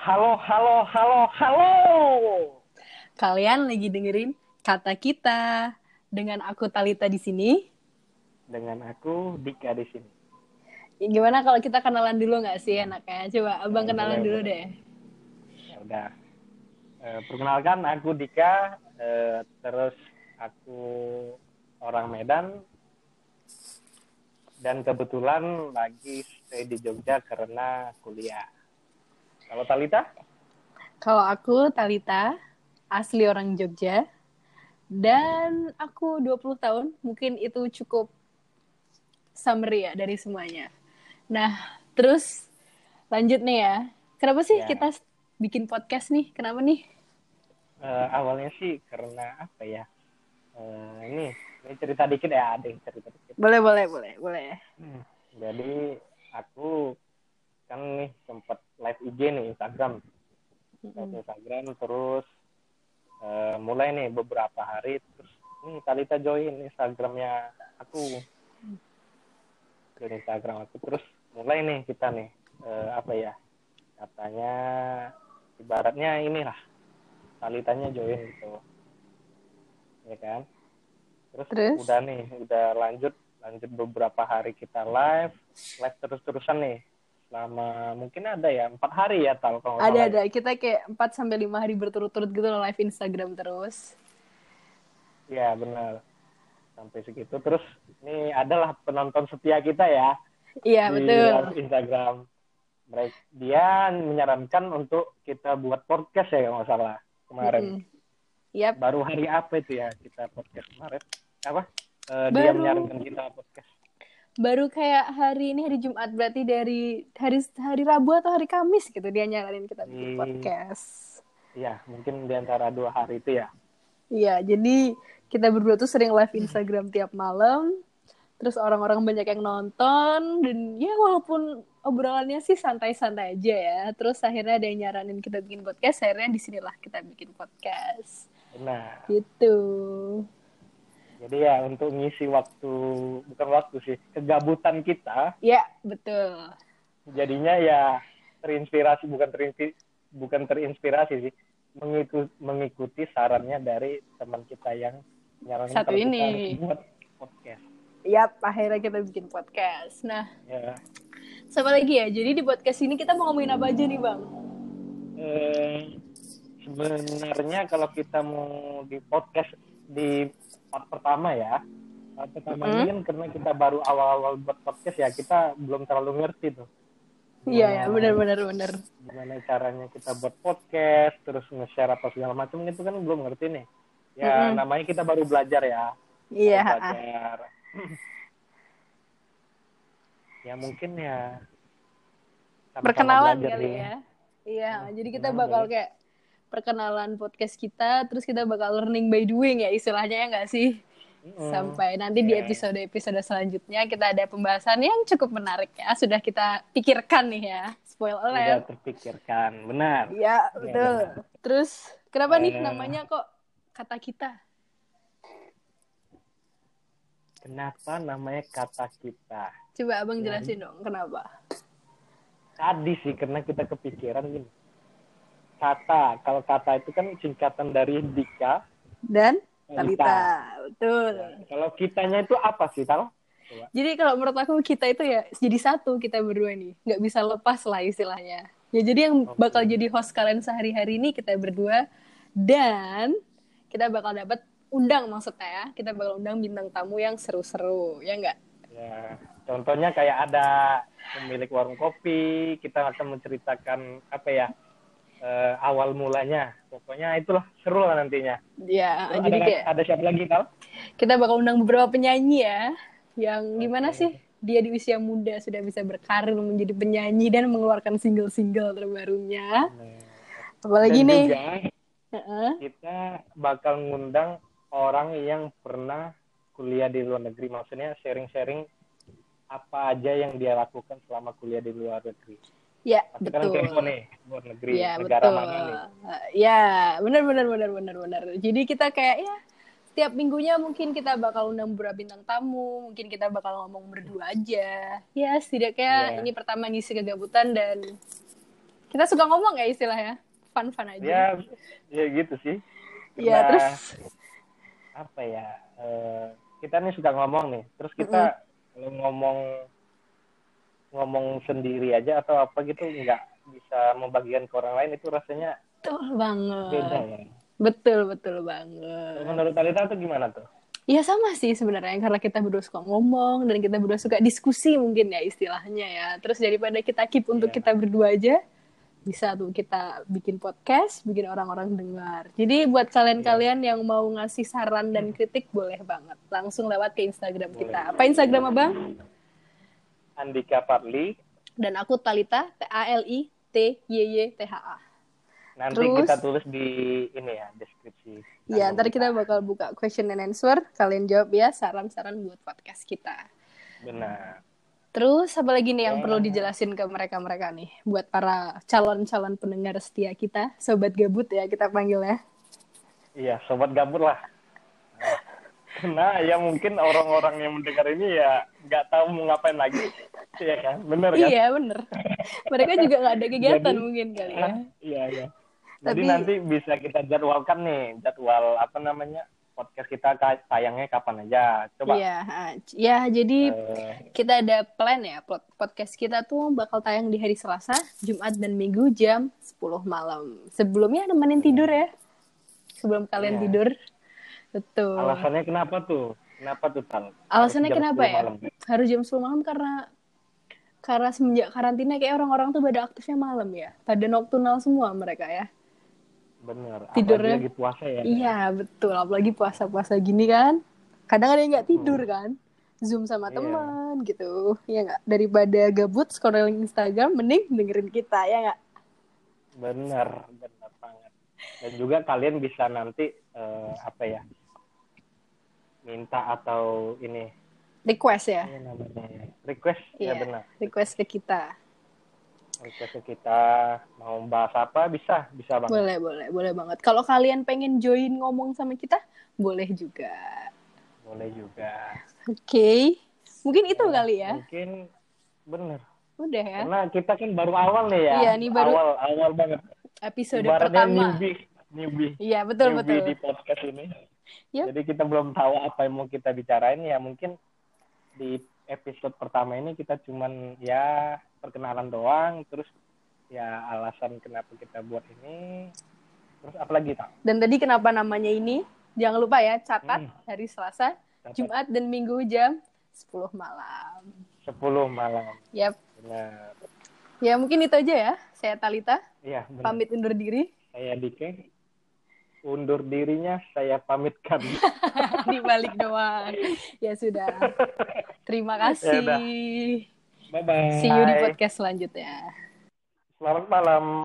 Halo, halo, halo, halo. Kalian lagi dengerin kata kita dengan aku Talita di sini. Dengan aku Dika di sini. Ya, Gimana kalau kita kenalan dulu nggak sih enaknya? Coba abang Ya, kenalan boleh, dulu boleh. deh. Ya udah. Eh, perkenalkan aku Dika. eh, terus aku orang Medan. Dan kebetulan lagi stay di Jogja karena kuliah. Kalau Talita? Kalau aku Talita, asli orang Jogja. Dan aku 20 tahun, mungkin itu cukup summary ya dari semuanya. Nah, terus lanjut nih ya. Kenapa sih Ya. kita bikin podcast nih? Kenapa nih? Eh, awalnya sih karena apa ya? Eh, ini, ini cerita dikit ya, ada yang cerita dikit. Boleh, boleh, boleh, boleh. Hmm, Jadi aku kan nih sempat live IG nih Instagram, live Instagram terus eh, mulai nih beberapa hari terus nih Talita join Instagramnya aku. Join Instagram aku terus mulai nih kita nih eh, apa ya katanya ibaratnya inilah Talitanya join gitu. Ya kan? Terus, Terus? udah nih udah lanjut lanjut beberapa hari kita live live terus terusan nih selama mungkin ada ya empat hari ya tal kalau Ada salah. ada kita kayak 4 sampai 5 hari berturut-turut gitu loh live Instagram terus. ya benar sampai segitu terus ini adalah penonton setia kita ya Iya, di betul. Instagram mereka dia menyarankan untuk kita buat podcast ya kalau nggak salah kemarin Mm-mm. Yap. baru hari apa itu ya kita podcast kemarin apa Eh, dia menyarankan kita podcast Baru kayak hari ini hari Jumat berarti dari hari hari Rabu atau hari Kamis gitu dia nyaranin kita bikin Hmm. podcast. ya mungkin di antara dua hari itu ya Iya, jadi kita berdua tuh sering live Instagram tiap malam. Terus orang-orang banyak yang nonton dan ya walaupun obrolannya sih santai-santai aja ya. Terus akhirnya ada yang nyaranin kita bikin podcast, akhirnya di sinilah kita bikin podcast. benar Gitu. Jadi ya untuk ngisi waktu bukan waktu sih kegabutan kita Ya, betul. jadinya ya terinspirasi bukan terinspirasi bukan terinspirasi sih mengikuti, mengikuti sarannya dari teman kita yang menyarankan Satu ini. buat podcast. Yap, akhirnya kita bikin podcast. Nah, Ya, sama lagi ya. Jadi di podcast ini kita mau ngomongin apa aja nih, Bang? eh, sebenarnya kalau kita mau di podcast di part pertama ya, part pertama ini kan karena kita baru awal-awal buat podcast ya kita belum terlalu ngerti tuh. Iya, ya, Gimana- benar gimana caranya kita buat podcast terus nge-share apa segala macam itu kan belum ngerti nih. Ya Mm-mm. namanya kita baru belajar ya. Iya, Baru belajar. Ya mungkin ya. Perkenalan kali ya. Iya, Hmm, jadi kita bakal kayak perkenalan podcast kita, terus kita bakal learning by doing ya istilahnya ya nggak sih? Mm-mm. Sampai nanti di Iya. episode-episode selanjutnya kita ada pembahasan yang cukup menarik ya. Sudah kita pikirkan nih ya. Spoil sudah alert. terpikirkan benar Iya, betul. Terus kenapa nih Eh. namanya kok kata kita? kenapa namanya kata kita Coba Abang Ya. jelasin dong kenapa. tadi sih karena kita kepikiran gini kata kalau kata itu kan singkatan dari Dika Dan Talita. Talita. Betul. Ya, kalau kitanya itu apa sih tal Jadi kalau menurut aku kita itu ya jadi satu kita berdua nih, nggak bisa lepas lah istilahnya. Ya jadi yang Oke. bakal jadi host kalian sehari-hari ini kita berdua dan kita bakal dapat undang maksudnya ya, kita bakal undang bintang tamu yang seru-seru, ya nggak? Ya, contohnya kayak ada pemilik warung kopi, kita akan menceritakan apa ya eh, awal mulanya. Pokoknya itulah seru lah nantinya. Ya, Terus jadi ada, kayak ada siapa lagi kal? kita bakal undang beberapa penyanyi ya, yang gimana sih dia di usia muda sudah bisa berkarir menjadi penyanyi dan mengeluarkan single-single terbarunya. Apalagi Dan nih, juga Heeh. kita bakal ngundang orang yang pernah kuliah di luar negeri. Maksudnya sharing-sharing apa aja yang dia lakukan selama kuliah di luar negeri. Ya Pasti kan betul. kepo nih, luar negeri, Iya negara betul. mana nih. Ya benar benar benar benar benar. Jadi kita kayak ya setiap minggunya mungkin kita bakal undang beberapa bintang tamu, mungkin kita bakal ngomong berdua aja. Ya setidaknya Iya. ini pertama ngisi kegabutan dan Kita suka ngomong ya istilahnya. Fun-fun aja. ya ya gitu sih Iya, Karena, terus apa ya eh, kita nih suka ngomong nih terus kita kalau ngomong ngomong sendiri aja atau apa gitu nggak bisa membagikan ke orang lain itu rasanya betul banget. beda ya Betul, betul banget. menurut Talita tuh gimana tuh Iya sama sih sebenarnya karena kita berdua suka ngomong dan kita berdua suka diskusi mungkin ya istilahnya ya. Terus daripada kita keep untuk Iya. kita berdua aja, bisa tuh kita bikin podcast, bikin orang-orang dengar. Jadi buat kalian-kalian yang mau ngasih saran dan kritik boleh banget langsung lewat ke Instagram kita. Apa Instagram Abang? Andika Parli Dan aku Talita T A L I T Y Y T H A. nanti Terus? kita tulis di ini ya deskripsi Iya, ntar kita bakal buka question and answer. Kalian jawab ya saran-saran buat podcast kita. benar Terus apa lagi nih yang Ya. perlu dijelasin ke mereka-mereka nih buat para calon-calon pendengar setia kita, sobat gabut ya kita panggil ya. iya sobat gabut lah Nah, ya mungkin orang-orang yang mendengar ini ya nggak tahu mau ngapain lagi, Iya kan? Bener kan? Iya bener. mereka juga nggak ada kegiatan Jadi- mungkin kali ya. Hah? Iya, iya. Jadi Tapi- nanti bisa kita jadwalkan nih, jadwal apa namanya podcast kita tayangnya kapan aja. Coba. Iya, ah, ya jadi eh, kita ada plan ya pod- podcast kita tuh bakal tayang di hari Selasa, Jumat dan Minggu jam 10 malam. Sebelumnya nemenin tidur ya. Sebelum kalian Iya. tidur. Betul. alasannya kenapa tuh? Kenapa tuh Tal? Alasannya kenapa 10 ya? malam? Harus jam 10 malam karena karena semenjak karantina kayak orang-orang tuh pada aktifnya malam ya. Pada nocturnal semua mereka ya. Bener. Tidurnya- Apalagi lagi puasa ya. Iya, betul. Apalagi puasa-puasa gini kan. Kadang ada yang nggak tidur kan. Zoom sama Iya. teman gitu. Ya nggak? Daripada gabut scrolling Instagram, mending dengerin kita ya nggak? Bener, bener banget. Dan juga kalian bisa nanti eh, apa ya? Minta atau ini Request ya. ini namanya request ya Iya. benar. Request ke kita. Request ke kita mau bahas apa bisa, bisa banget. Boleh, boleh, boleh banget. Kalau kalian pengen join ngomong sama kita, boleh juga. Boleh juga. Oke. Mungkin itu kali ya. Mungkin bener. Udah ya. Karena kita kan baru awal nih ya. Iya, ini baru- awal awal banget. Episode Ibaratnya pertama. newbie, newbie. Iya, betul, newbie betul. di podcast ini. Yap. Jadi kita belum tahu apa yang mau kita bicarain ya mungkin di episode pertama ini kita cuman ya perkenalan doang terus ya alasan kenapa kita buat ini terus apa lagi tak Dan tadi kenapa namanya ini? Jangan lupa ya, catat Hmm. hari Selasa, Jumat dan Minggu jam 10 malam. 10 malam Yap. benar Ya mungkin itu aja ya. Saya Talita, iya pamit undur diri. saya Dike undur dirinya saya pamitkan Di balik doang. Ya sudah. Terima kasih. Ya bye bye See you di podcast selanjutnya. selamat malam